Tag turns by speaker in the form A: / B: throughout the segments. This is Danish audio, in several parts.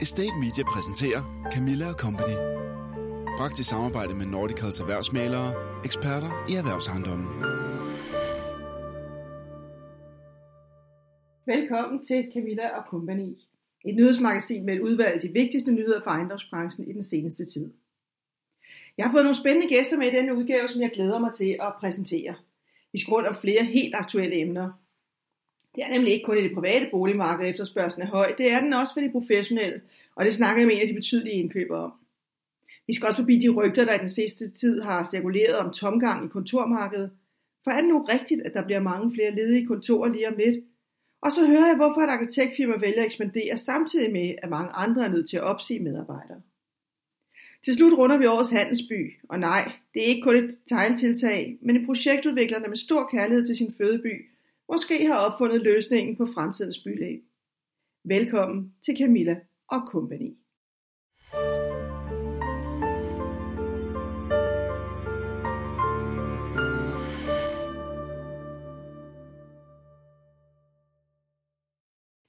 A: Estate Media præsenterer Camilla Company. Praktisk samarbejde med Nordicals erhvervsmalere, eksperter i erhvervsejendommen.
B: Velkommen til Camilla Company. Et nyhedsmagasin med et udvalg af de vigtigste nyheder fra ejendomsbranchen i den seneste tid. Jeg har fået nogle spændende gæster med i denne udgave, som jeg glæder mig til at præsentere. Vi skal rundt om flere helt aktuelle emner. Det er nemlig ikke kun i det private boligmarked efterspørgselen er høj, det er den også for de professionelle, og det snakker jeg med en af de betydelige indkøbere om. Vi skal også forbi de rygter, der i den sidste tid har cirkuleret om tomgang i kontormarkedet. For er det nu rigtigt, at der bliver mange flere ledige kontorer lige om lidt? Og så hører jeg, hvorfor et arkitektfirma vælger at ekspandere, samtidig med, at mange andre er nødt til at opsige medarbejdere. Til slut runder vi årets handelsby, og nej, det er ikke kun et tegntiltag, men en projektudvikler, der med stor kærlighed til sin fødeby, måske har opfundet løsningen på fremtidens bylag. Velkommen til Camilla og Company.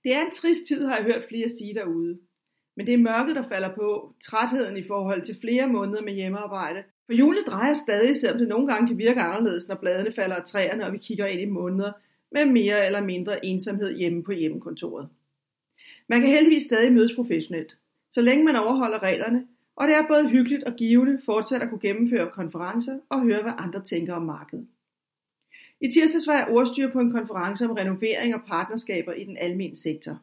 B: Det er en trist tid, har jeg hørt flere sige derude. Men det er mørket, der falder på, trætheden i forhold til flere måneder med hjemmearbejde. For julen drejer stadig, selvom det nogle gange kan virke anderledes, når bladene falder af træerne, og vi kigger ind i måneder med mere eller mindre ensomhed hjemme på hjemmekontoret. Man kan heldigvis stadig mødes professionelt, så længe man overholder reglerne, og det er både hyggeligt og givende fortsat at kunne gennemføre konferencer og høre, hvad andre tænker om markedet. I tirsdags var jeg ordstyr på en konference om renovering og partnerskaber i den almindelige sektor.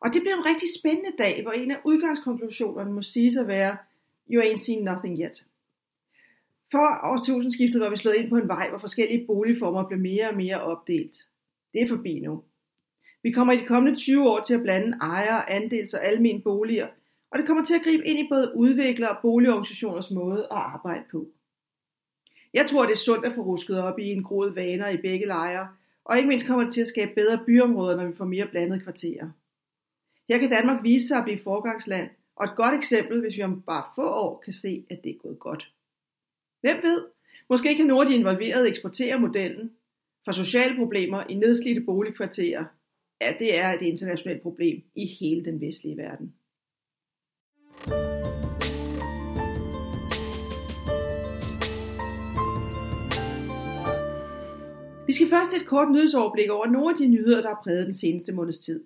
B: Og det blev en rigtig spændende dag, hvor en af udgangskonklusionerne må sige at være, you ain't seen nothing yet. For årtusindskiftet var vi slået ind på en vej, hvor forskellige boligformer blev mere og mere opdelt. Det er forbi nu. Vi kommer i de kommende 20 år til at blande ejere, andels og almen boliger, og det kommer til at gribe ind i både udviklere og boligorganisationers måde at arbejde på. Jeg tror, det er sundt at få rusket op i en groet vaner i begge lejre, og ikke mindst kommer det til at skabe bedre byområder, når vi får mere blandede kvarterer. Her kan Danmark vise sig at blive forgangsland, og et godt eksempel, hvis vi om bare få år kan se, at det er gået godt. Hvem ved? Måske kan nogle af de involverede eksportere modellen for sociale problemer i nedslidte boligkvarterer. Ja, det er et internationalt problem i hele den vestlige verden. Vi skal først et kort nyhedsoverblik over nogle af de nyheder, der har præget den seneste måneds tid.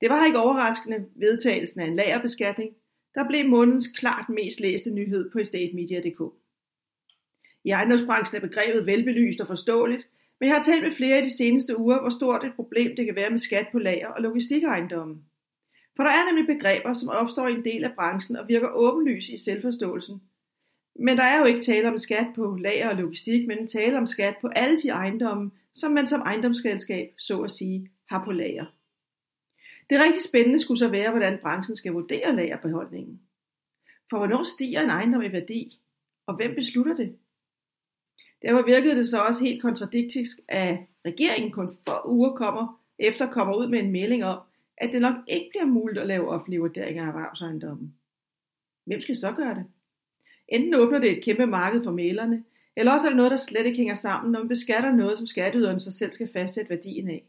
B: Det var ikke overraskende vedtagelsen af en lagerbeskatning, der blev månedens klart mest læste nyhed på estatemedia.dk. I ejendomsbranchen er begrebet velbelyst og forståeligt, men jeg har talt med flere i de seneste uger, hvor stort et problem det kan være med skat på lager og logistikejendomme. For der er nemlig begreber, som opstår i en del af branchen og virker åbenlyse i selvforståelsen. Men der er jo ikke tale om skat på lager og logistik, men tale om skat på alle de ejendomme, som man som ejendomsselskab, så at sige, har på lager. Det rigtig spændende skulle så være, hvordan branchen skal vurdere lagerbeholdningen. For hvornår stiger en ejendom i værdi, og hvem beslutter det? Derfor virkede det så også helt kontradiktisk, at regeringen kun få uger kommer, efter kommer ud med en melding om, at det nok ikke bliver muligt at lave offentlige vurderinger af erhvervsejendommen. Hvem skal så gøre det? Enten åbner det et kæmpe marked for malerne, eller også er det noget, der slet ikke hænger sammen, når man beskatter noget, som skatteyderen sig selv skal fastsætte værdien af.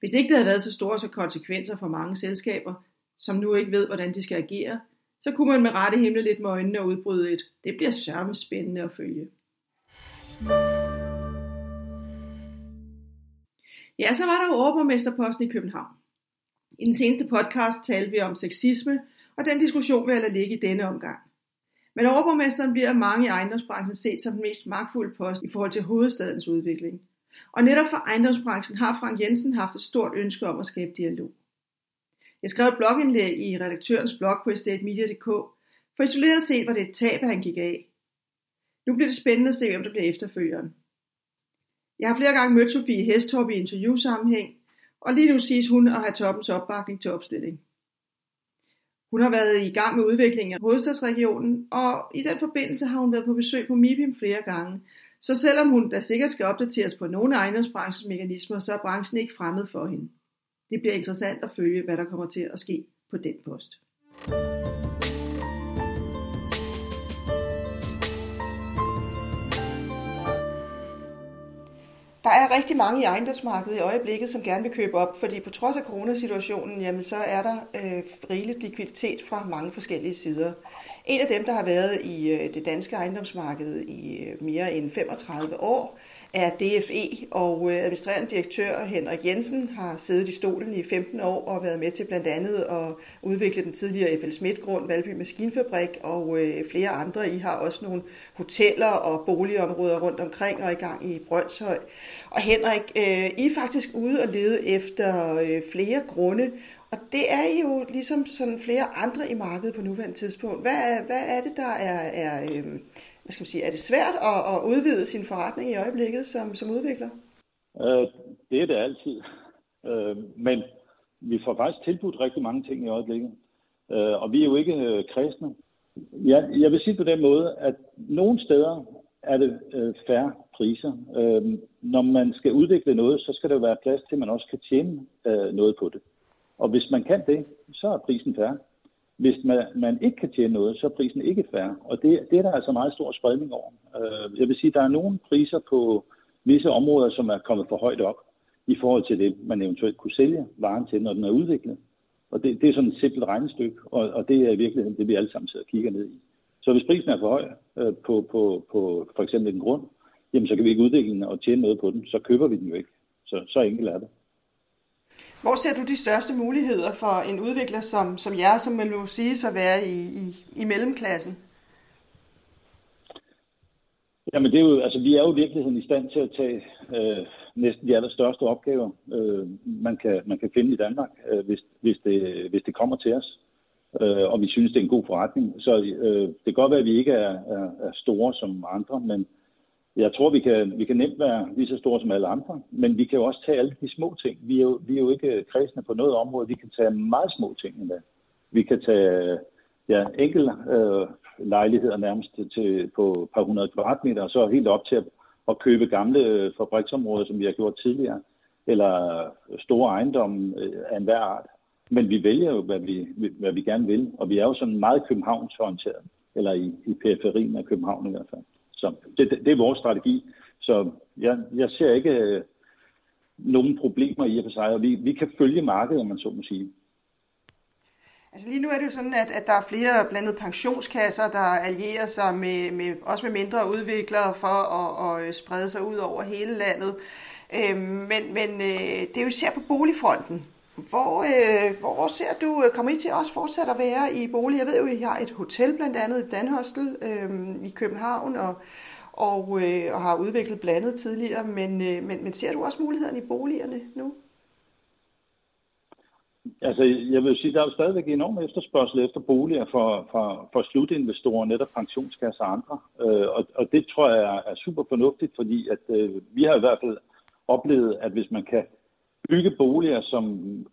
B: Hvis ikke det havde været så store så konsekvenser for mange selskaber, som nu ikke ved, hvordan de skal agere, så kunne man med rette himle lidt med øjnene og udbryde et, det bliver sørme spændende at følge. Ja, så var der jo overborgmesterposten i København. I den seneste podcast talte vi om sexisme, og den diskussion vil jeg lade ligge i denne omgang. Men overborgmesteren bliver af mange i ejendomsbranchen set som den mest magtfulde post i forhold til hovedstadens udvikling. Og netop for ejendomsbranchen har Frank Jensen haft et stort ønske om at skabe dialog. Jeg skrev et blogindlæg i redaktørens blog på estatemedia.dk, for isoleret set var det et tab, han gik af. Nu bliver det spændende at se, hvem der bliver efterfølgeren. Jeg har flere gange mødt Sofie Hestorp i interviewsammenhæng, og lige nu siges hun at have toppens opbakning til opstilling. Hun har været i gang med udviklingen af hovedstadsregionen, og i den forbindelse har hun været på besøg på MIPIM flere gange. Så selvom hun da sikkert skal opdateres på nogle ejendomsbranchens mekanismer, så er branchen ikke fremmed for hende. Det bliver interessant at følge, hvad der kommer til at ske på den post. Der er rigtig mange i ejendomsmarkedet i øjeblikket, som gerne vil købe op, fordi på trods af coronasituationen, jamen, så er der øh, rigeligt likviditet fra mange forskellige sider. En af dem, der har været i øh, det danske ejendomsmarked i øh, mere end 35 år, er DFE, og øh, administrerende direktør Henrik Jensen har siddet i stolen i 15 år og været med til blandt andet at udvikle den tidligere FL Schmidt-grund, Valby Maskinfabrik og øh, flere andre. I har også nogle hoteller og boligområder rundt omkring og i gang i Brøndshøj. Og Henrik, øh, I er faktisk ude og lede efter flere grunde, og det er jo ligesom sådan flere andre i markedet på nuværende tidspunkt. Hvad er, hvad er det, der er, er øh, hvad skal man sige, er det svært at, at udvide sin forretning i øjeblikket som, som udvikler?
C: Øh, det er det altid. Øh, men vi får faktisk tilbudt rigtig mange ting i øjeblikket. Øh, og vi er jo ikke øh, kristne. Jeg, jeg vil sige på den måde, at nogle steder er det øh, færre priser. Øh, når man skal udvikle noget, så skal der være plads til, at man også kan tjene øh, noget på det. Og hvis man kan det, så er prisen færre. Hvis man, man ikke kan tjene noget, så er prisen ikke færre. Og det, det er der altså meget stor spredning over. Øh, jeg vil sige, at der er nogle priser på visse områder, som er kommet for højt op i forhold til det, man eventuelt kunne sælge varen til, når den er udviklet. Og det, det er sådan et simpelt regnestykke, og, og det er i virkeligheden det, vi alle sammen sidder og kigger ned i. Så hvis prisen er for høj øh, på, på, på for eksempel en grund, jamen så kan vi ikke udvikle den og tjene noget på den, så køber vi den jo ikke. Så, så enkelt er det.
B: Hvor ser du de største muligheder for en udvikler som, som jer, som man vil sige sig være i, i, i mellemklassen?
C: Jamen det er jo, altså vi er jo i virkeligheden i stand til at tage øh, næsten de allerstørste opgaver, øh, man, kan, man kan finde i Danmark, øh, hvis, hvis, det, hvis det kommer til os. Øh, og vi synes, det er en god forretning. Så øh, det kan godt være, at vi ikke er, er, er store som andre, men jeg tror, vi kan, vi kan nemt være lige så store som alle andre, men vi kan jo også tage alle de små ting. Vi er jo, vi er jo ikke øh, kredsende på noget område. Vi kan tage meget små ting endda. Vi kan tage ja, enkelte øh, lejligheder nærmest til, på et par hundrede kvadratmeter, og så helt op til at, at købe gamle øh, fabriksområder, som vi har gjort tidligere, eller øh, store ejendomme af enhver art. Men vi vælger jo, hvad vi, hvad vi gerne vil, og vi er jo sådan meget københavnsorienteret, eller i, i periferien af København i hvert fald. Så det, det, det er vores strategi. Så jeg, jeg ser ikke øh, nogen problemer i at for sig, og vi, vi kan følge markedet, om man så må sige.
B: Altså lige nu er det jo sådan, at, at der er flere blandet pensionskasser, der allierer sig med, med, også med mindre udviklere for at, at øh, sprede sig ud over hele landet. Øhm, men men øh, det er jo især på boligfronten. Hvor, øh, hvor ser du, øh, kommer I til også fortsat at være i bolig? Jeg ved jo, I har et hotel blandt andet, et Danhostel øh, i København, og, og, øh, og har udviklet blandet tidligere, men, øh, men, men ser du også mulighederne i boligerne nu?
C: Altså, jeg vil sige, der er jo stadigvæk enorm efterspørgsel efter boliger for, for, for slutinvestorer, netop pensionskasser og andre. Øh, og, og det tror jeg er, er super fornuftigt, fordi at øh, vi har i hvert fald oplevet, at hvis man kan bygge boliger, som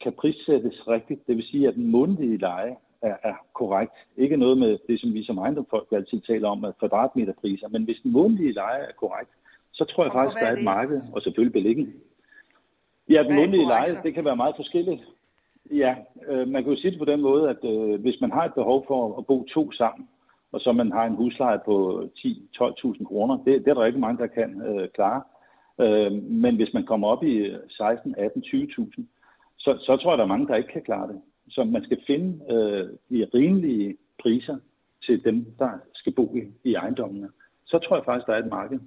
C: kan prissættes rigtigt, det vil sige, at den månedlige leje er, er korrekt. Ikke noget med det, som vi som ejendomsfolk altid taler om, at kvadratmeterpriser, men hvis den månedlige leje er korrekt, så tror jeg og faktisk, der er et marked, og selvfølgelig beliggende. Ja, den månedlige leje, det kan være meget forskelligt. Ja, øh, man kan jo sige det på den måde, at øh, hvis man har et behov for at bo to sammen, og så man har en husleje på 10-12.000 kroner, det, det er der ikke mange, der kan øh, klare. Øh, men hvis man kommer op i 16, 18, 20.000, så, så tror jeg, der er mange, der ikke kan klare det. Så man skal finde øh, de rimelige priser til dem, der skal bo i, i ejendommene. Så tror jeg faktisk, der er et marked.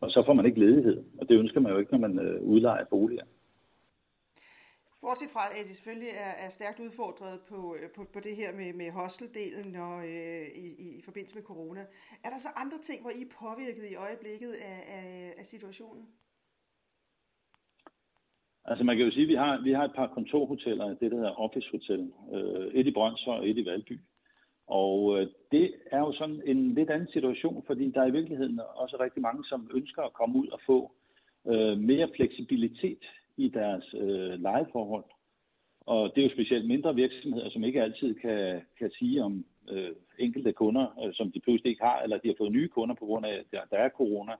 C: Og så får man ikke ledighed, og det ønsker man jo ikke, når man øh, udlejer boliger.
B: Bortset fra, at det selvfølgelig er, er stærkt udfordret på, øh, på, på det her med, med hosteldelen og, øh, i, i forbindelse med corona. Er der så andre ting, hvor I er påvirket i øjeblikket af, af, af situationen?
C: Altså man kan jo sige, at vi har, vi har et par kontorhoteller, det der hedder Office Hotel. Øh, et i Brøndshøj og et i Valby. Og øh, det er jo sådan en lidt anden situation, fordi der er i virkeligheden også rigtig mange, som ønsker at komme ud og få øh, mere fleksibilitet i deres øh, lejeforhold. Og det er jo specielt mindre virksomheder, som ikke altid kan, kan sige om øh, enkelte kunder, øh, som de pludselig ikke har, eller de har fået nye kunder på grund af, at der, der er corona.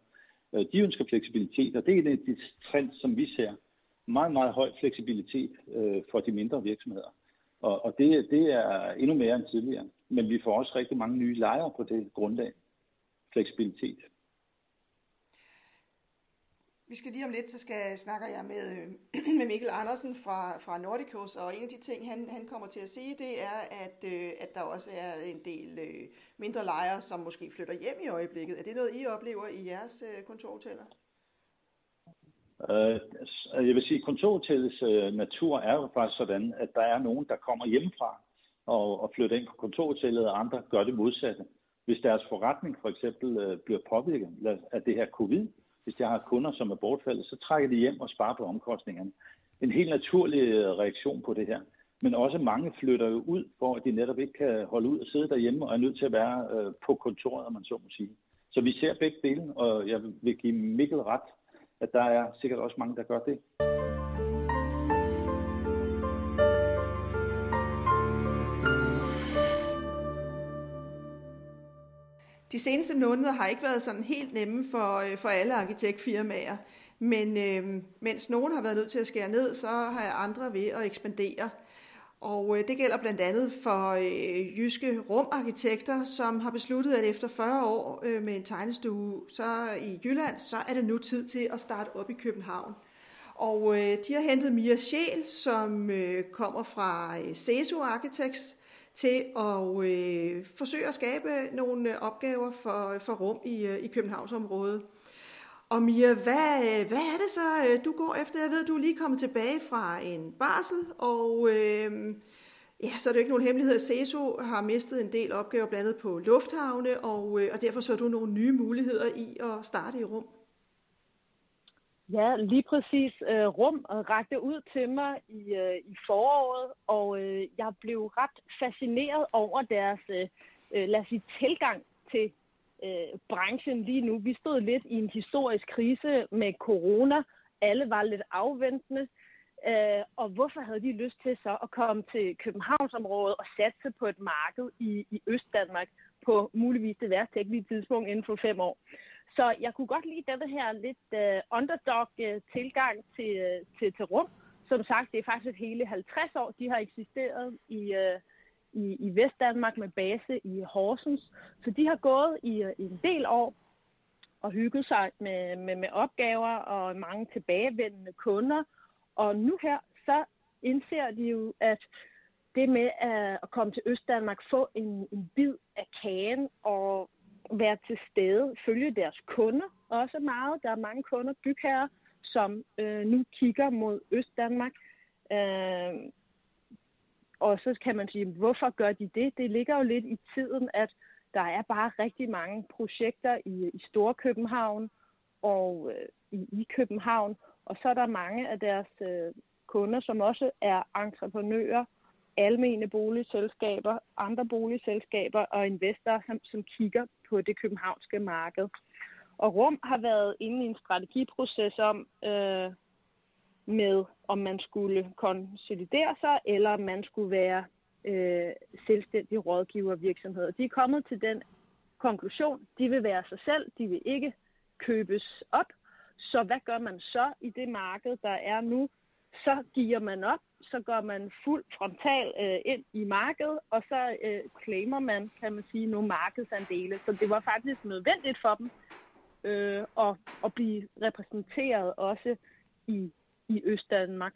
C: Øh, de ønsker fleksibilitet, og det er en af de trends, som vi ser. Meget, meget høj fleksibilitet øh, for de mindre virksomheder. Og, og det, det er endnu mere end tidligere. Men vi får også rigtig mange nye lejere på det grundlag. Fleksibilitet.
B: Vi skal lige om lidt, så skal, snakker jeg med, øh, med Mikkel Andersen fra, fra Nordicus, og en af de ting, han, han kommer til at sige, det er, at, øh, at der også er en del øh, mindre lejre, som måske flytter hjem i øjeblikket. Er det noget, I oplever i jeres øh, kontorhoteller?
C: Øh, altså, jeg vil sige, at kontorhotellets øh, natur er jo faktisk sådan, at der er nogen, der kommer hjemmefra og, og flytter ind på kontorhotellet, og andre gør det modsatte. Hvis deres forretning for eksempel øh, bliver påvirket af det her covid, hvis jeg har kunder, som er bortfaldet, så trækker de hjem og sparer på omkostningerne. En helt naturlig øh, reaktion på det her. Men også mange flytter jo ud, for at de netop ikke kan holde ud og sidde derhjemme og er nødt til at være øh, på kontoret, om man så må sige. Så vi ser begge dele, og jeg vil give Mikkel ret, at der er sikkert også mange, der gør det.
B: De seneste måneder har ikke været sådan helt nemme for, øh, for alle arkitektfirmaer, men øh, mens nogen har været nødt til at skære ned, så har andre ved at ekspandere. Og øh, det gælder blandt andet for øh, jyske rumarkitekter, som har besluttet, at efter 40 år øh, med en tegnestue så i Jylland, så er det nu tid til at starte op i København. Og øh, de har hentet Mia Sjæl, som øh, kommer fra øh, Cesu Architects, til at øh, forsøge at skabe nogle øh, opgaver for, for rum i, øh, i Københavnsområdet. Og Mia, hvad, øh, hvad er det så, du går efter? Jeg ved, du er lige kommet tilbage fra en barsel, og øh, ja, så er det jo ikke nogen hemmelighed, at CESO har mistet en del opgaver blandt andet på lufthavne, og, øh, og derfor så du nogle nye muligheder i at starte i rum.
D: Ja, lige præcis. Øh, rum rakte ud til mig i, øh, i foråret, og øh, jeg blev ret fascineret over deres, øh, øh, lad os sige, tilgang til øh, branchen lige nu. Vi stod lidt i en historisk krise med corona. Alle var lidt afventende. Øh, og hvorfor havde de lyst til så at komme til Københavnsområdet og satse på et marked i, i Østdanmark på muligvis det værste tekniske tidspunkt inden for fem år? Så jeg kunne godt lide denne her lidt uh, underdog-tilgang til, øh, til, til rum. Som sagt, det er faktisk hele 50 år, de har eksisteret i, uh, i, i Vestdanmark med base i Horsens. Så de har gået i, i en del år og hygget sig med, med, med opgaver og mange tilbagevendende kunder. Og nu her, så indser de jo, at det med at komme til Østdanmark, få en, en bid af kagen og være til stede, følge deres kunder også meget. Der er mange kunder, bygherrer, som øh, nu kigger mod Øst-Danmark. Øh, og så kan man sige, hvorfor gør de det? Det ligger jo lidt i tiden, at der er bare rigtig mange projekter i, i Storkøbenhavn og øh, i, i København. Og så er der mange af deres øh, kunder, som også er entreprenører, almene boligselskaber, andre boligselskaber og investorer, som, som kigger på det københavnske marked. Og Rum har været inde i en strategiproces om, øh, med om man skulle konsolidere sig, eller om man skulle være øh, selvstændig rådgivervirksomhed. De er kommet til den konklusion, de vil være sig selv, de vil ikke købes op. Så hvad gør man så i det marked, der er nu? Så giver man op, så går man fuld frontal øh, ind i markedet, og så øh, claimer man, kan man sige, nogle markedsandele. Så det var faktisk nødvendigt for dem øh, at, at blive repræsenteret også i, i Østdanmark.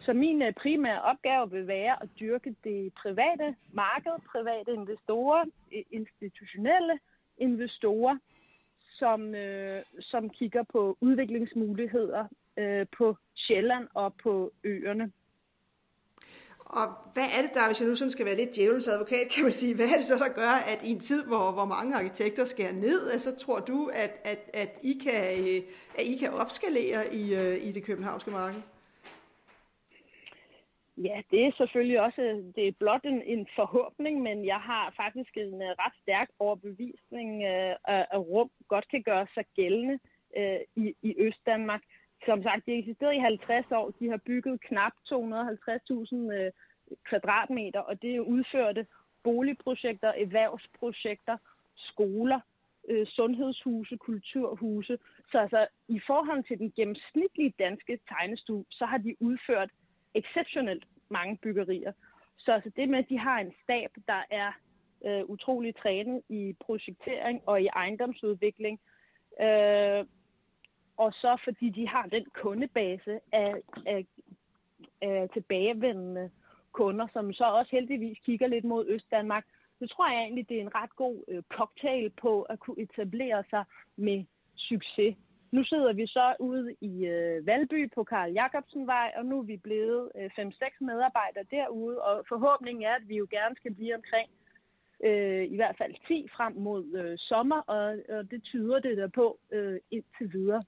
D: Så min øh, primære opgave vil være at dyrke det private marked, private investorer, institutionelle investorer, som, øh, som kigger på udviklingsmuligheder øh, på Sjælland og på øerne.
B: Og hvad er det der, hvis jeg nu sådan skal være lidt djævelens advokat, kan man sige, hvad er det så, der gør, at i en tid, hvor, hvor mange arkitekter skærer ned, så tror du, at, at, at, I, kan, at I kan opskalere i, i det københavnske marked?
D: Ja, det er selvfølgelig også det er blot en, en forhåbning, men jeg har faktisk en uh, ret stærk overbevisning, uh, at rum godt kan gøre sig gældende uh, i, i Østdanmark som sagt, de har eksisteret i 50 år. De har bygget knap 250.000 øh, kvadratmeter, og det er udførte boligprojekter, erhvervsprojekter, skoler, øh, sundhedshuse, kulturhuse. Så altså, i forhold til den gennemsnitlige danske tegnestue, så har de udført exceptionelt mange byggerier. Så altså det med, at de har en stab, der er øh, utrolig trænet i projektering og i ejendomsudvikling, øh, og så fordi de har den kundebase af, af, af tilbagevendende kunder, som så også heldigvis kigger lidt mod Østdanmark, så tror jeg egentlig, det er en ret god øh, cocktail på at kunne etablere sig med succes. Nu sidder vi så ude i øh, Valby på Karl Jacobsenvej, og nu er vi blevet øh, 5-6 medarbejdere derude, og forhåbningen er, at vi jo gerne skal blive omkring øh, i hvert fald 10 frem mod øh, sommer, og, og det tyder det der på øh, indtil videre.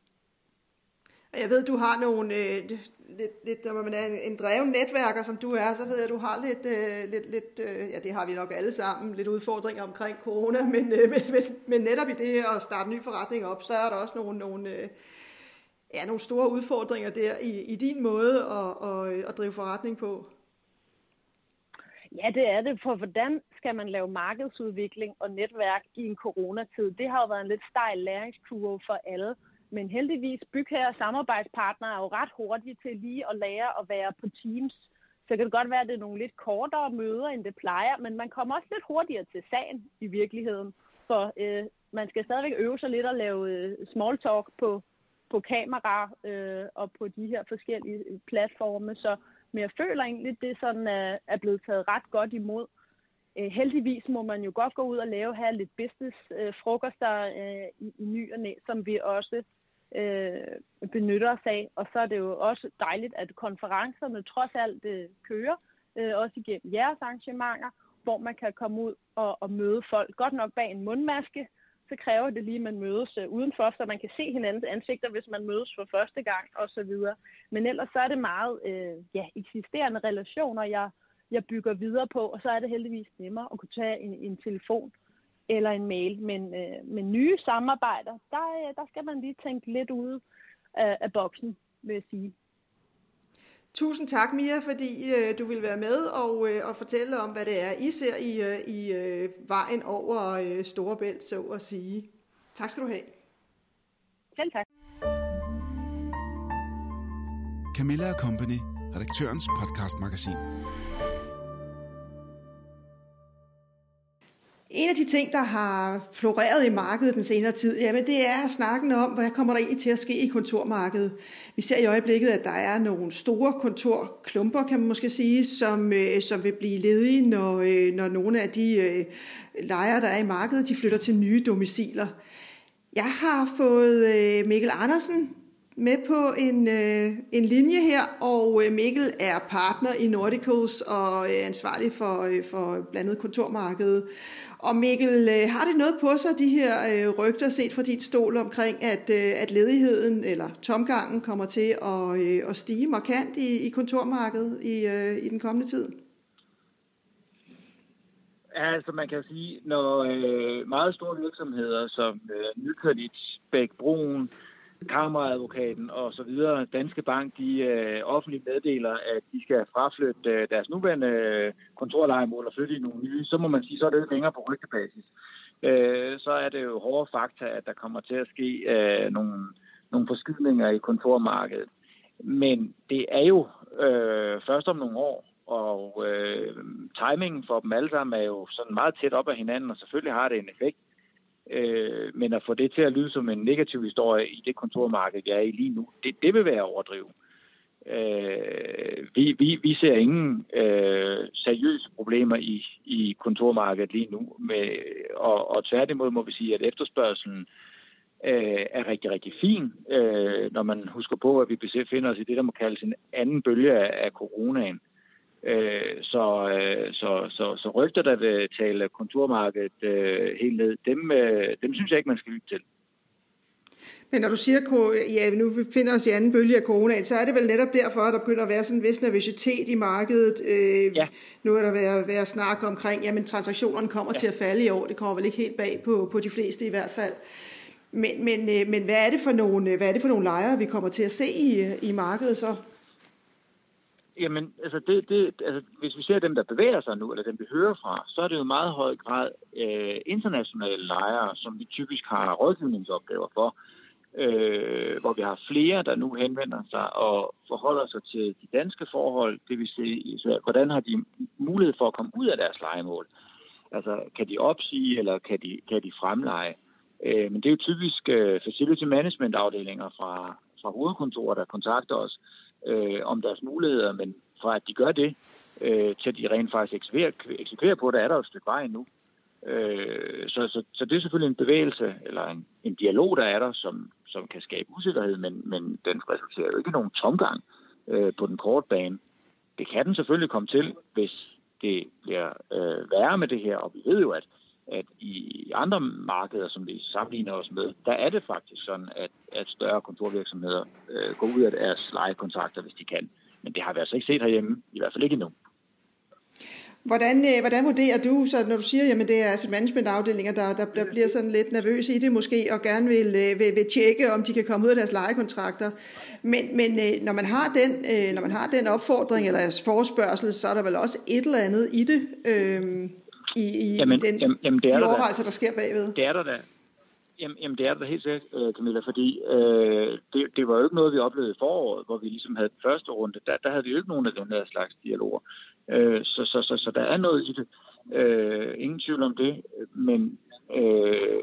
B: Jeg ved, du har nogle, øh, lidt, lidt, når man er en dreven netværker, som du er, så ved jeg, at du har lidt, øh, lidt, lidt øh, ja det har vi nok alle sammen, lidt udfordringer omkring corona, men, øh, men, men, men netop i det at starte en ny forretning op, så er der også nogle, nogle, øh, ja, nogle store udfordringer der i, i din måde at, at, at drive forretning på.
D: Ja, det er det, for hvordan skal man lave markedsudvikling og netværk i en coronatid? Det har jo været en lidt stejl læringskurve for alle. Men heldigvis, bygherre og samarbejdspartnere er jo ret hurtige til lige at lære at være på Teams. Så kan det godt være, at det er nogle lidt kortere møder, end det plejer, men man kommer også lidt hurtigere til sagen i virkeligheden. For øh, man skal stadigvæk øve sig lidt at lave øh, small talk på, på kamera øh, og på de her forskellige øh, platforme. Så men jeg føler egentlig, det sådan er, er blevet taget ret godt imod. Øh, heldigvis må man jo godt gå ud og lave her lidt business øh, frokoster øh, i, i ny og næ, som vi også øh, benytter os af. Og så er det jo også dejligt, at konferencerne trods alt øh, kører, øh, også igennem jeres arrangementer, hvor man kan komme ud og, og møde folk. Godt nok bag en mundmaske, så kræver det lige, at man mødes øh, udenfor, så man kan se hinandens ansigter, hvis man mødes for første gang osv. Men ellers så er det meget øh, ja, eksisterende relationer, jeg, jeg bygger videre på, og så er det heldigvis nemmere at kunne tage en, en telefon eller en mail. Men øh, med nye samarbejder, der, øh, der skal man lige tænke lidt ude af, af boksen, vil jeg sige.
B: Tusind tak, Mia, fordi øh, du vil være med og, øh, og fortælle om, hvad det er, I ser i, øh, i øh, vejen over øh, Storebælt, så at sige. Tak skal du have.
D: Selv tak.
A: Camilla Company, redaktørens podcastmagasin.
B: En af de ting, der har floreret i markedet den senere tid, jamen det er snakken om, hvad kommer der egentlig til at ske i kontormarkedet. Vi ser i øjeblikket, at der er nogle store kontorklumper, kan man måske sige, som, øh, som vil blive ledige, når, øh, når nogle af de øh, lejere, der er i markedet, de flytter til nye domiciler. Jeg har fået øh, Mikkel Andersen med på en, øh, en linje her, og øh, Mikkel er partner i Nordicals og øh, ansvarlig for, øh, for blandet kontormarkedet. Og Mikkel, øh, har det noget på sig, de her øh, rygter set fra dit stol omkring, at, øh, at ledigheden eller tomgangen kommer til at, øh, at stige markant i, i kontormarkedet i, øh, i den kommende tid?
E: Altså man kan sige, når øh, meget store virksomheder som øh, Nykredit, Bæk Broen, kammeradvokaten og så videre, Danske Bank, de øh, offentligt meddeler, at de skal fraflytte øh, deres nuværende øh, kontorlejemål og flytte i nogle nye, så må man sige, så er det lidt længere på rygtebasis. Øh, så er det jo hårde fakta, at der kommer til at ske øh, nogle, nogle forskydninger i kontormarkedet. Men det er jo øh, først om nogle år, og øh, timingen for dem alle sammen er jo sådan meget tæt op af hinanden, og selvfølgelig har det en effekt. Øh, men at få det til at lyde som en negativ historie i det kontormarked, jeg er i lige nu, det, det vil være overdrivet. Øh, vi, vi, vi ser ingen øh, seriøse problemer i, i kontormarkedet lige nu, med, og, og tværtimod må vi sige, at efterspørgselen øh, er rigtig, rigtig fin, øh, når man husker på, at vi befinder os i det, der må kaldes en anden bølge af, af coronaen. Øh, så, øh, så, så, så rygter, der vil tale konturmarkedet øh, helt ned, dem, øh, dem synes jeg ikke, man skal lytte til.
B: Men når du siger, ja, nu befinder os i anden bølge af coronaen, så er det vel netop derfor, at der begynder at være sådan en vis nervøsitet i markedet. Øh, ja. Nu er der været, været snak omkring, jamen transaktionerne kommer ja. til at falde i år. Det kommer vel ikke helt bag på, på de fleste i hvert fald. Men, men, øh, men hvad, er det for nogle, hvad er det for nogle lejre, vi kommer til at se i, i markedet så?
E: Jamen, altså, det, det, altså, hvis vi ser dem, der bevæger sig nu, eller dem, vi hører fra, så er det jo i meget høj grad øh, internationale lejre, som vi typisk har rådgivningsopgaver for, øh, hvor vi har flere, der nu henvender sig og forholder sig til de danske forhold, det vil sige, så, hvordan har de mulighed for at komme ud af deres legemål? Altså, kan de opsige, eller kan de, kan de fremleje? Øh, men det er jo typisk øh, facility management afdelinger fra, fra hovedkontorer, der kontakter os øh, om deres muligheder, men fra at de gør det, øh, til at de rent faktisk eksekverer, eksekverer på det, er der jo et stykke vej nu. Øh, så, så, så det er selvfølgelig en bevægelse, eller en, en dialog, der er der, som, som kan skabe usikkerhed, men, men den resulterer jo ikke i nogen tomgang øh, på den korte bane. Det kan den selvfølgelig komme til, hvis det bliver øh, værre med det her, og vi ved jo, at, at i andre markeder, som vi sammenligner os med, der er det faktisk sådan, at, at større kontorvirksomheder øh, går ud af deres lejekontrakter, hvis de kan. Men det har vi altså ikke set herhjemme, i hvert fald ikke endnu.
B: Hvordan, øh, hvordan vurderer du, så når du siger, at det er altså managementafdelinger, der, der, der bliver sådan lidt nervøse i det måske, og gerne vil, øh, vil, vil tjekke, om de kan komme ud af deres lejekontrakter. Men, men øh, når, man har den, øh, når man har den opfordring eller forespørgsel, så er der vel også et eller andet i det, øh, i, i, jamen, den, jamen, jamen, det er de der overvejelser, der sker bagved.
E: Det er der da. Jamen, jamen det er der helt sikkert, Camilla, fordi øh, det, det var jo ikke noget, vi oplevede i foråret, hvor vi ligesom havde den første runde. Der, der havde vi jo ikke nogen af den der slags dialoger. Øh, så, så, så, så der er noget i det. Øh, ingen tvivl om det. Men øh,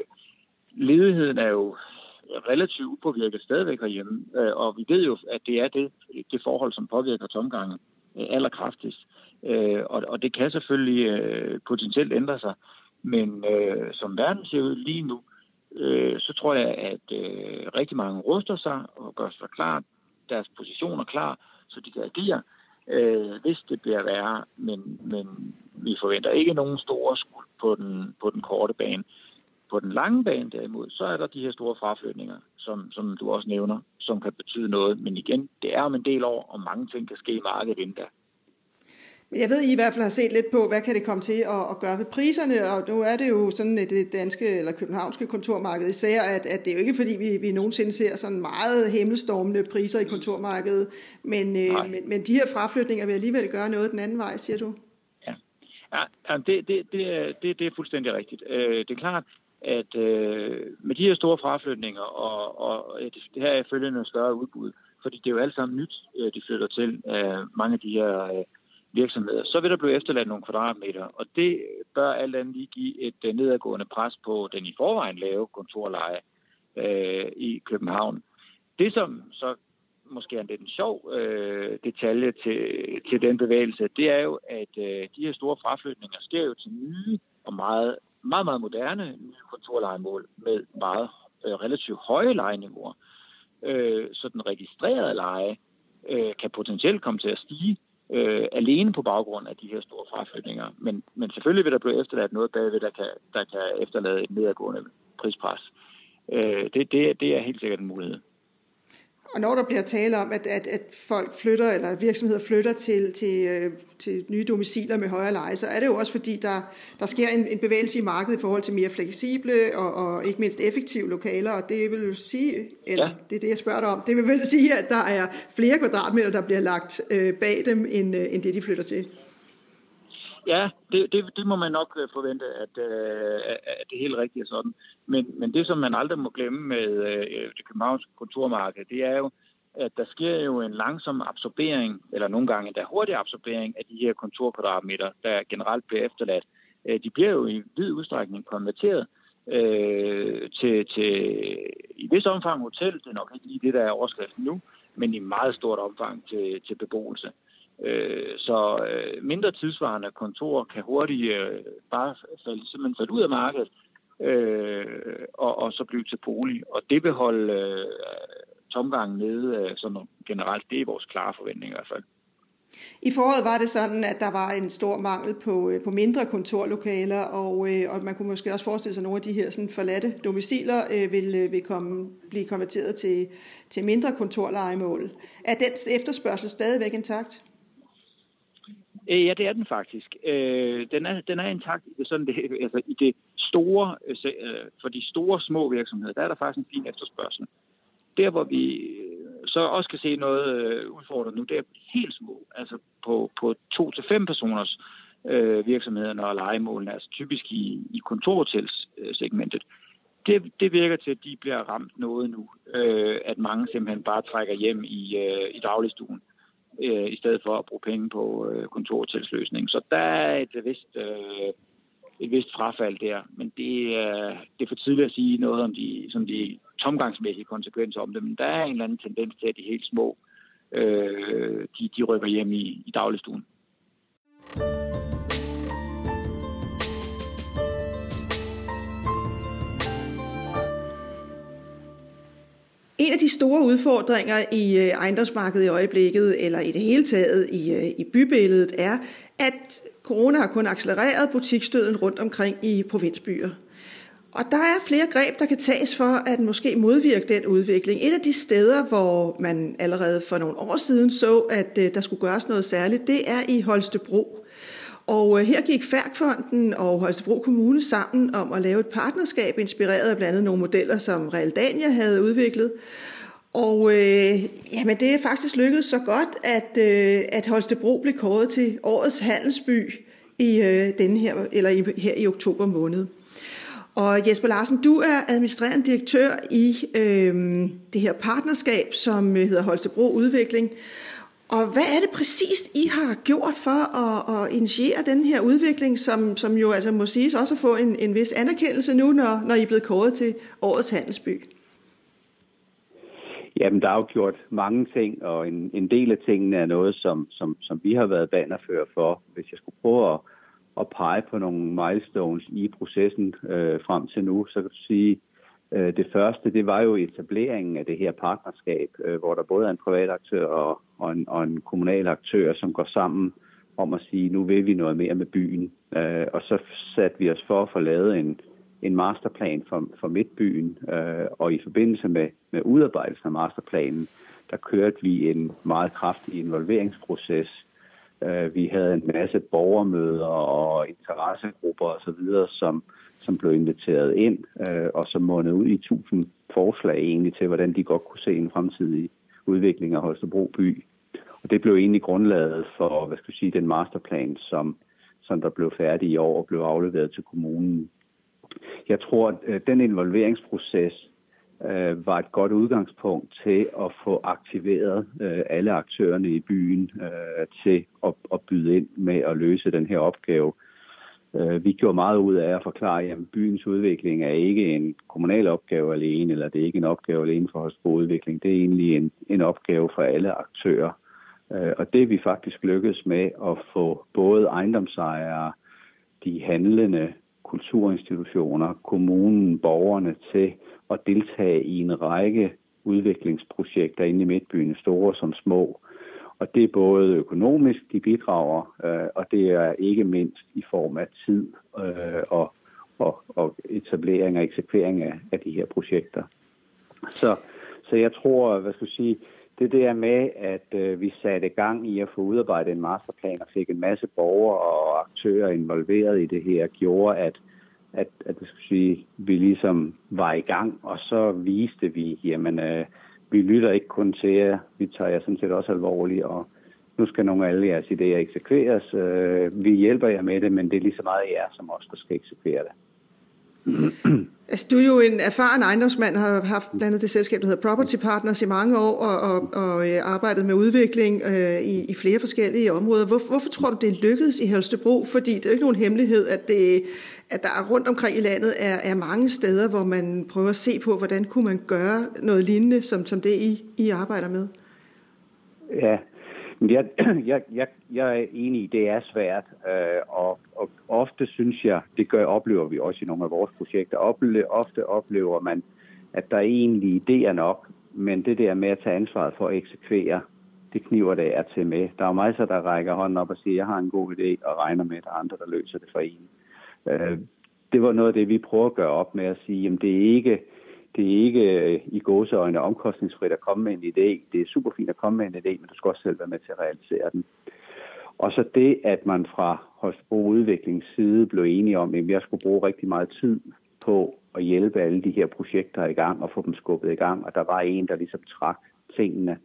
E: ledigheden er jo relativt upåvirket stadigvæk herhjemme. Øh, og vi ved jo, at det er det, det forhold, som påvirker tomgangen øh, allerkraftigst. Øh, og, og det kan selvfølgelig øh, potentielt ændre sig. Men øh, som verden ser ud lige nu, øh, så tror jeg, at øh, rigtig mange ruster sig og gør sig klar, deres positioner klar, så de kan agere øh, hvis det bliver værre, men, men vi forventer ikke nogen store skuld på den, på den korte bane. På den lange bane derimod, så er der de her store fraflytninger, som, som du også nævner, som kan betyde noget. Men igen, det er om en del år, og mange ting kan ske i markedet inden da.
B: Men jeg ved, I i hvert fald har set lidt på, hvad kan det komme til at, at gøre ved priserne, og nu er det jo sådan det danske eller københavnske kontormarked især, at, at det er jo ikke fordi, vi, vi nogensinde ser sådan meget himmelstormende priser i kontormarkedet, men, øh, men, men de her fraflytninger vil alligevel gøre noget den anden vej, siger du?
E: Ja, ja det, det, det, er, det, det er fuldstændig rigtigt. Øh, det er klart, at øh, med de her store fraflytninger, og, og det, det her er følgende større udbud, fordi det er jo alt sammen nyt, de flytter til, øh, mange af de her virksomheder, så vil der blive efterladt nogle kvadratmeter, og det bør alt andet lige give et øh, nedadgående pres på den i forvejen lave kontorleje øh, i København. Det, som så måske er en lidt en sjov øh, detalje til, til den bevægelse, det er jo, at øh, de her store fraflytninger sker jo til nye og meget, meget, meget moderne nye kontorlejemål med meget øh, relativt høje lejeniveauer. Øh, så den registrerede leje øh, kan potentielt komme til at stige, øh, alene på baggrund af de her store fraflytninger. Men, men selvfølgelig vil der blive efterladt noget bagved, der kan, der kan efterlade et nedadgående prispres. Øh, det, det, det er helt sikkert en mulighed.
B: Og når der bliver tale om, at, at, at folk flytter, eller virksomheder flytter til, til, øh, til nye domiciler med højere leje, så er det jo også fordi, der, der sker en, en bevægelse i markedet i forhold til mere fleksible og, og ikke mindst effektive lokaler, og det vil jo sige, eller ja. det er det, jeg spørger dig om, det vil vel sige, at der er flere kvadratmeter, der bliver lagt øh, bag dem, end, øh, end det, de flytter til.
E: Ja, det, det, det må man nok øh, forvente, at, øh, at det helt rigtigt sådan. Men, men det, som man aldrig må glemme med øh, det københavnske kontormarked, det er jo, at der sker jo en langsom absorbering, eller nogle gange endda hurtig absorbering af de her kontorkvadratmeter, der generelt bliver efterladt. Øh, de bliver jo i vid udstrækning konverteret øh, til, til i vis omfang hotel, det er nok ikke lige det, der er overskriften nu, men i meget stort omfang til, til beboelse. Øh, så øh, mindre tidsvarende kontorer kan hurtigt øh, bare falde, simpelthen falde ud af markedet øh, og, og så blive til bolig. Og det vil holde tomgangen nede sådan generelt. Det er vores klare forventning i hvert fald.
B: I foråret var det sådan, at der var en stor mangel på, på mindre kontorlokaler, og, og man kunne måske også forestille sig, at nogle af de her sådan forladte domiciler øh, vil, vil komme, blive konverteret til, til mindre kontorlejemål. Er den efterspørgsel stadigvæk intakt?
E: Øh, ja, det er den faktisk. Øh, den, er, den er intakt i det, sådan det, altså i det store, øh, øh, for de store små virksomheder, der er der faktisk en fin efterspørgsel. Der, hvor vi øh, så også kan se noget øh, udfordret nu, det er helt små, altså på, på to til fem personers øh, virksomheder, når legemålene, altså typisk i, i kontorhotelsegmentet. Det, det virker til, at de bliver ramt noget nu, øh, at mange simpelthen bare trækker hjem i, øh, i dagligstuen øh, Øh, i stedet for at bruge penge på øh, kontortilsløsning. Så der er et vist, øh, et vist frafald der. Men det, øh, det er for tidligt at sige noget om de, som de tomgangsmæssige konsekvenser om det. Men der er en eller anden tendens til, at de helt små, øh, de, de rykker hjem i, i dagligstuen.
B: En af de store udfordringer i øh, ejendomsmarkedet i øjeblikket, eller i det hele taget i, øh, i bybilledet, er, at corona har kun accelereret butikstøden rundt omkring i provinsbyer. Og der er flere greb, der kan tages for at måske modvirke den udvikling. Et af de steder, hvor man allerede for nogle år siden så, at øh, der skulle gøres noget særligt, det er i Holstebro. Og øh, her gik Færkfonden og Holstebro Kommune sammen om at lave et partnerskab, inspireret af blandt andet nogle modeller, som Realdania havde udviklet. Og øh, jamen, det er faktisk lykkedes så godt, at, øh, at Holstebro blev kåret til årets handelsby i øh, den her, eller i, her i oktober måned. Og Jesper Larsen, du er administrerende direktør i øh, det her partnerskab, som hedder Holstebro Udvikling. Og hvad er det præcist, I har gjort for at, at initiere den her udvikling, som, som jo altså må siges også at få en, en vis anerkendelse nu, når, når I er blevet kåret til årets handelsby?
F: Jamen, der er jo gjort mange ting, og en, en del af tingene er noget, som, som, som vi har været banerfører for. Hvis jeg skulle prøve at, at pege på nogle milestones i processen øh, frem til nu, så kan du sige, at Øh, det første, det var jo etableringen af det her partnerskab, øh, hvor der både er en privat aktør og, og, en, og en kommunal aktør, som går sammen om at sige, nu vil vi noget mere med byen. Øh, og så satte vi os for at få lavet en, en masterplan for, for Midtbyen, og i forbindelse med, med udarbejdelsen af masterplanen, der kørte vi en meget kraftig involveringsproces. Vi havde en masse borgermøder og interessegrupper osv., som, som blev inviteret ind, øh, og som månede ud i tusind forslag egentlig til, hvordan de godt kunne se en fremtidig udvikling af Holstebro by. Og det blev egentlig grundlaget for, hvad skal jeg sige, den masterplan, som, som der blev færdig i år og blev afleveret til kommunen jeg tror, at øh, den involveringsproces øh, var et godt udgangspunkt til at få aktiveret øh, alle aktørerne i byen øh, til at, at byde ind med at løse den her opgave. Øh, vi gjorde meget ud af at forklare, at byens udvikling er ikke en kommunal opgave alene, eller det er ikke en opgave alene for os på udvikling. Det er egentlig en, en opgave for alle aktører. Øh, og det er vi faktisk lykkedes med at få både ejendomsejere, de handlende, kulturinstitutioner, kommunen, borgerne til at deltage i en række udviklingsprojekter inde i Midtbyen, store som små. Og det er både økonomisk, de bidrager, øh, og det er ikke mindst i form af tid øh, og, og, og etablering og eksekvering af, af de her projekter. Så, så jeg tror, hvad skal jeg sige, det der med, at øh, vi satte gang i at få udarbejdet en masterplan og fik en masse borgere og aktører involveret i det her, gjorde, at, at, at det jeg sige, vi ligesom var i gang, og så viste vi, jamen, øh, vi lytter ikke kun til jer, vi tager jer sådan set også alvorligt, og nu skal nogle af alle jeres idéer eksekveres. Øh, vi hjælper jer med det, men det er lige så meget jer som os, der skal eksekvere det.
B: Altså, du er jo en erfaren ejendomsmand, har haft blandt andet det selskab, der hedder Property Partners i mange år, og, og, og øh, arbejdet med udvikling øh, i, i flere forskellige områder. Hvor, hvorfor tror du, det lykkedes i Holstebro? Fordi det er jo ikke nogen hemmelighed, at, det, at der rundt omkring i landet er, er mange steder, hvor man prøver at se på, hvordan kunne man gøre noget lignende, som, som det I, I arbejder med.
F: Ja, jeg, jeg, jeg, jeg er enig i, det er svært, øh, at, at ofte synes jeg, det gør, oplever vi også i nogle af vores projekter, ople, ofte oplever man, at der er egentlig idéer nok, men det der med at tage ansvaret for at eksekvere, det kniver det er til med. Der er masser, der rækker hånden op og siger, jeg har en god idé, og regner med, at der er andre, der løser det for en. Øh, det var noget af det, vi prøver at gøre op med at sige, jamen det er ikke det er ikke øh, i gåseøjne omkostningsfrit at komme med en idé. Det er super fint at komme med en idé, men du skal også selv være med til at realisere den. Og så det, at man fra Holstebro Udviklingsside blev enige om, at jeg skulle bruge rigtig meget tid på at hjælpe alle de her projekter i gang og få dem skubbet i gang. Og der var en, der ligesom trak tingene.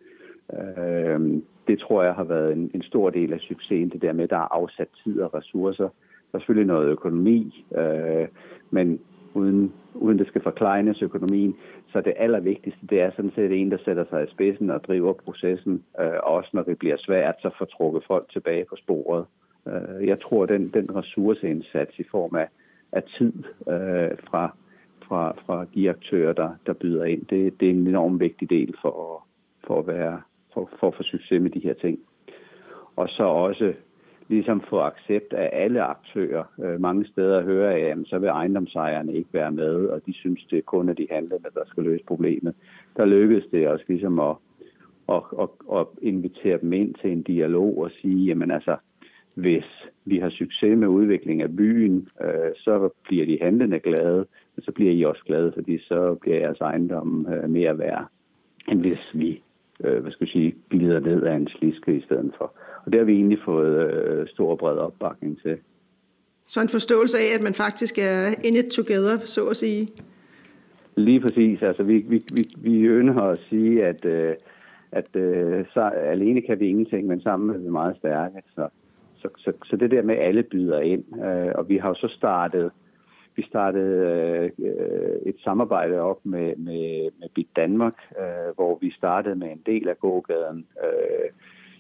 F: Øh, det tror jeg har været en, en stor del af succesen, det der med, at der er afsat tid og ressourcer. Der er selvfølgelig noget økonomi, øh, men uden, uden det skal forklejnes økonomien. Så det allervigtigste, det er sådan set en, der sætter sig i spidsen og driver processen, øh, også når det bliver svært, så får trukket folk tilbage på sporet. Øh, jeg tror, den, den ressourceindsats i form af, af tid øh, fra, fra, fra de aktører, der, der byder ind. Det, det er en enormt vigtig del for, for, at være, for, for at få succes med de her ting. Og så også ligesom få accept af alle aktører. Øh, mange steder hører jeg, at så vil ejendomsejerne ikke være med, og de synes, det er kun af de handlende, der skal løse problemet. Der lykkedes det også ligesom at, at, at, at invitere dem ind til en dialog og sige, jamen altså, hvis vi har succes med udvikling af byen, øh, så bliver de handlende glade, men så bliver I også glade, fordi så bliver jeres ejendom øh, mere værd, end hvis vi øh, hvad skal jeg sige, glider ned af en sliske i stedet for. Og det har vi egentlig fået øh, stor og bred opbakning til.
B: Så en forståelse af, at man faktisk er in it together, så at sige?
F: Lige præcis. Altså, vi, vi, vi, vi ønsker at sige, at, øh, at øh, så, alene kan vi ingenting, men sammen er vi meget stærke. Så, så, så, så det der med, at alle byder ind. Øh, og vi har jo så startet vi startede øh, et samarbejde op med, med, med Bit Danmark, øh, hvor vi startede med en del af gågaden øh,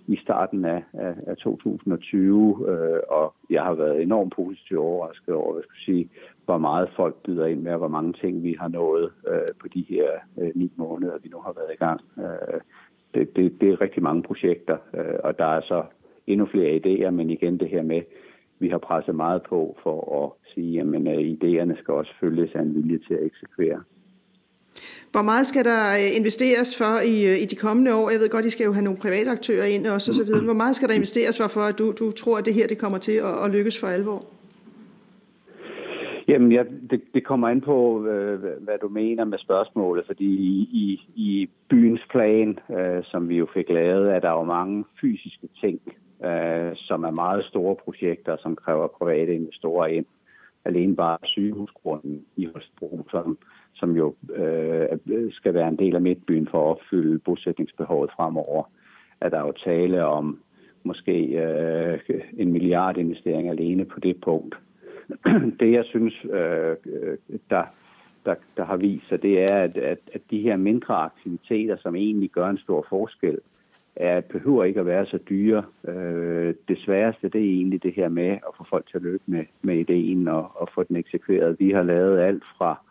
F: i starten af, af, af 2020, øh, og jeg har været enormt positivt overrasket over, hvad skal sige, hvor meget folk byder ind med, og hvor mange ting vi har nået øh, på de her øh, ni måneder, vi nu har været i gang. Øh, det, det, det er rigtig mange projekter, øh, og der er så endnu flere idéer, men igen det her med, vi har presset meget på for at sige, at uh, idéerne skal også følges af en vilje til at eksekvere.
B: Hvor meget skal der øh, investeres for i, øh, i de kommende år? Jeg ved godt, I skal jo have nogle private aktører ind også, og så videre. Hvor meget skal der investeres for, for at du, du tror, at det her det kommer til at, at lykkes for alvor?
F: Jamen, ja, det, det kommer an på, øh, hvad du mener med spørgsmålet, fordi i, i, i byens plan, øh, som vi jo fik lavet, er der jo mange fysiske ting, øh, som er meget store projekter, som kræver private investorer ind. Alene bare sygehusgrunden i Holstebro, som, som jo øh, skal være en del af midtbyen for at opfylde bosætningsbehovet fremover, er der jo tale om måske øh, en milliard investering alene på det punkt. det jeg synes, øh, der, der, der har vist sig, det er, at, at, at de her mindre aktiviteter, som egentlig gør en stor forskel, er, behøver ikke at være så dyre. Øh, det sværeste, det er egentlig det her med at få folk til at løbe med, med ideen og, og få den eksekveret. Vi har lavet alt fra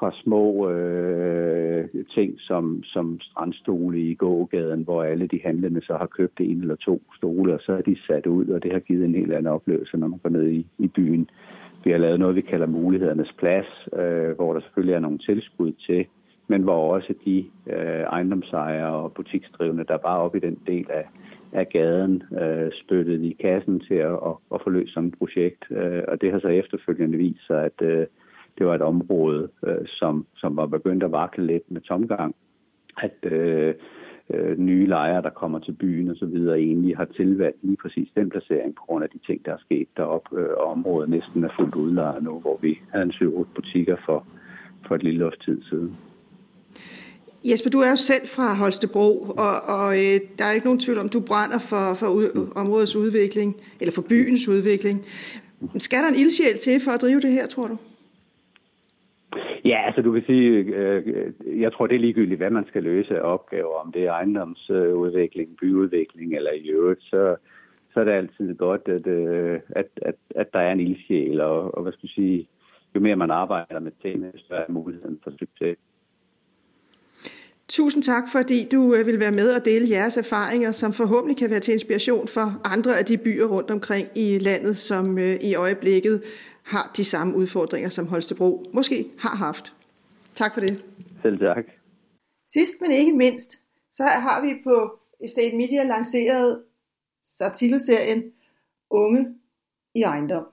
F: fra små øh, ting som, som strandstole i gågaden, hvor alle de handlende så har købt en eller to stole, og så er de sat ud, og det har givet en helt anden oplevelse, når man går ned i, i byen. Vi har lavet noget, vi kalder mulighedernes plads, øh, hvor der selvfølgelig er nogle tilskud til men hvor også de øh, ejendomsejere og butiksdrivende, der bare op i den del af, af gaden, øh, spyttede i kassen til at, at, at få løst sådan et projekt. Øh, og det har så efterfølgende vist sig, at øh, det var et område, øh, som, som var begyndt at vakle lidt med tomgang. At øh, øh, nye lejere, der kommer til byen og så videre, egentlig har tilvalgt lige præcis den placering på grund af de ting, der er sket deroppe. Øh, og området næsten er fuldt udlejet nu, hvor vi havde en 7 butikker for, for et lille års tid siden.
B: Jesper, du er jo selv fra Holstebro, og, og øh, der er ikke nogen tvivl om, du brænder for, for ud, områdets udvikling, eller for byens udvikling. Men skal der en ildsjæl til for at drive det her, tror du?
F: Ja, altså du kan sige, øh, jeg tror det er ligegyldigt, hvad man skal løse af opgaver, om det er ejendomsudvikling, byudvikling eller i øvrigt, så, så er det altid godt, at, øh, at, at, at der er en ildsjæl, og, og hvad skal du sige, jo mere man arbejder med tingene, så er muligheden for succes.
B: Tusind tak, fordi du øh, vil være med og dele jeres erfaringer, som forhåbentlig kan være til inspiration for andre af de byer rundt omkring i landet, som øh, i øjeblikket har de samme udfordringer, som Holstebro måske har haft. Tak for det.
F: Selv tak.
B: Sidst men ikke mindst, så har vi på Estate Media lanceret artikelserien Unge i ejendom.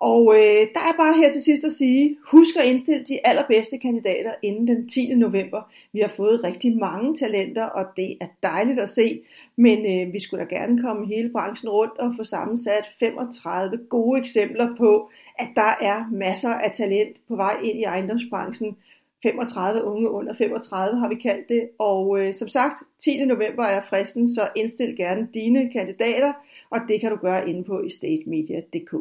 B: Og øh, der er bare her til sidst at sige, husk at indstille de allerbedste kandidater inden den 10. november. Vi har fået rigtig mange talenter, og det er dejligt at se, men øh, vi skulle da gerne komme hele branchen rundt og få sammensat 35 gode eksempler på, at der er masser af talent på vej ind i ejendomsbranchen. 35 unge under 35 har vi kaldt det, og øh, som sagt, 10. november er fristen, så indstil gerne dine kandidater, og det kan du gøre inde på estatemedia.dk.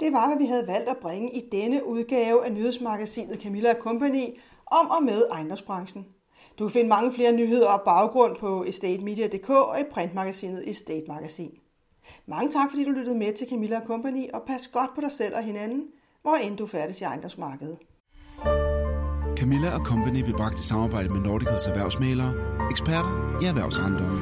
B: Det var, hvad vi havde valgt at bringe i denne udgave af nyhedsmagasinet Camilla Company om og med ejendomsbranchen. Du kan finde mange flere nyheder og baggrund på estatemedia.dk og i printmagasinet Estate Magasin. Mange tak, fordi du lyttede med til Camilla Company, og pas godt på dig selv og hinanden, hvor end du færdes i ejendomsmarkedet.
A: Camilla Company blev bragt i samarbejde med Nordicals erhvervsmalere, eksperter i erhvervsejendomme.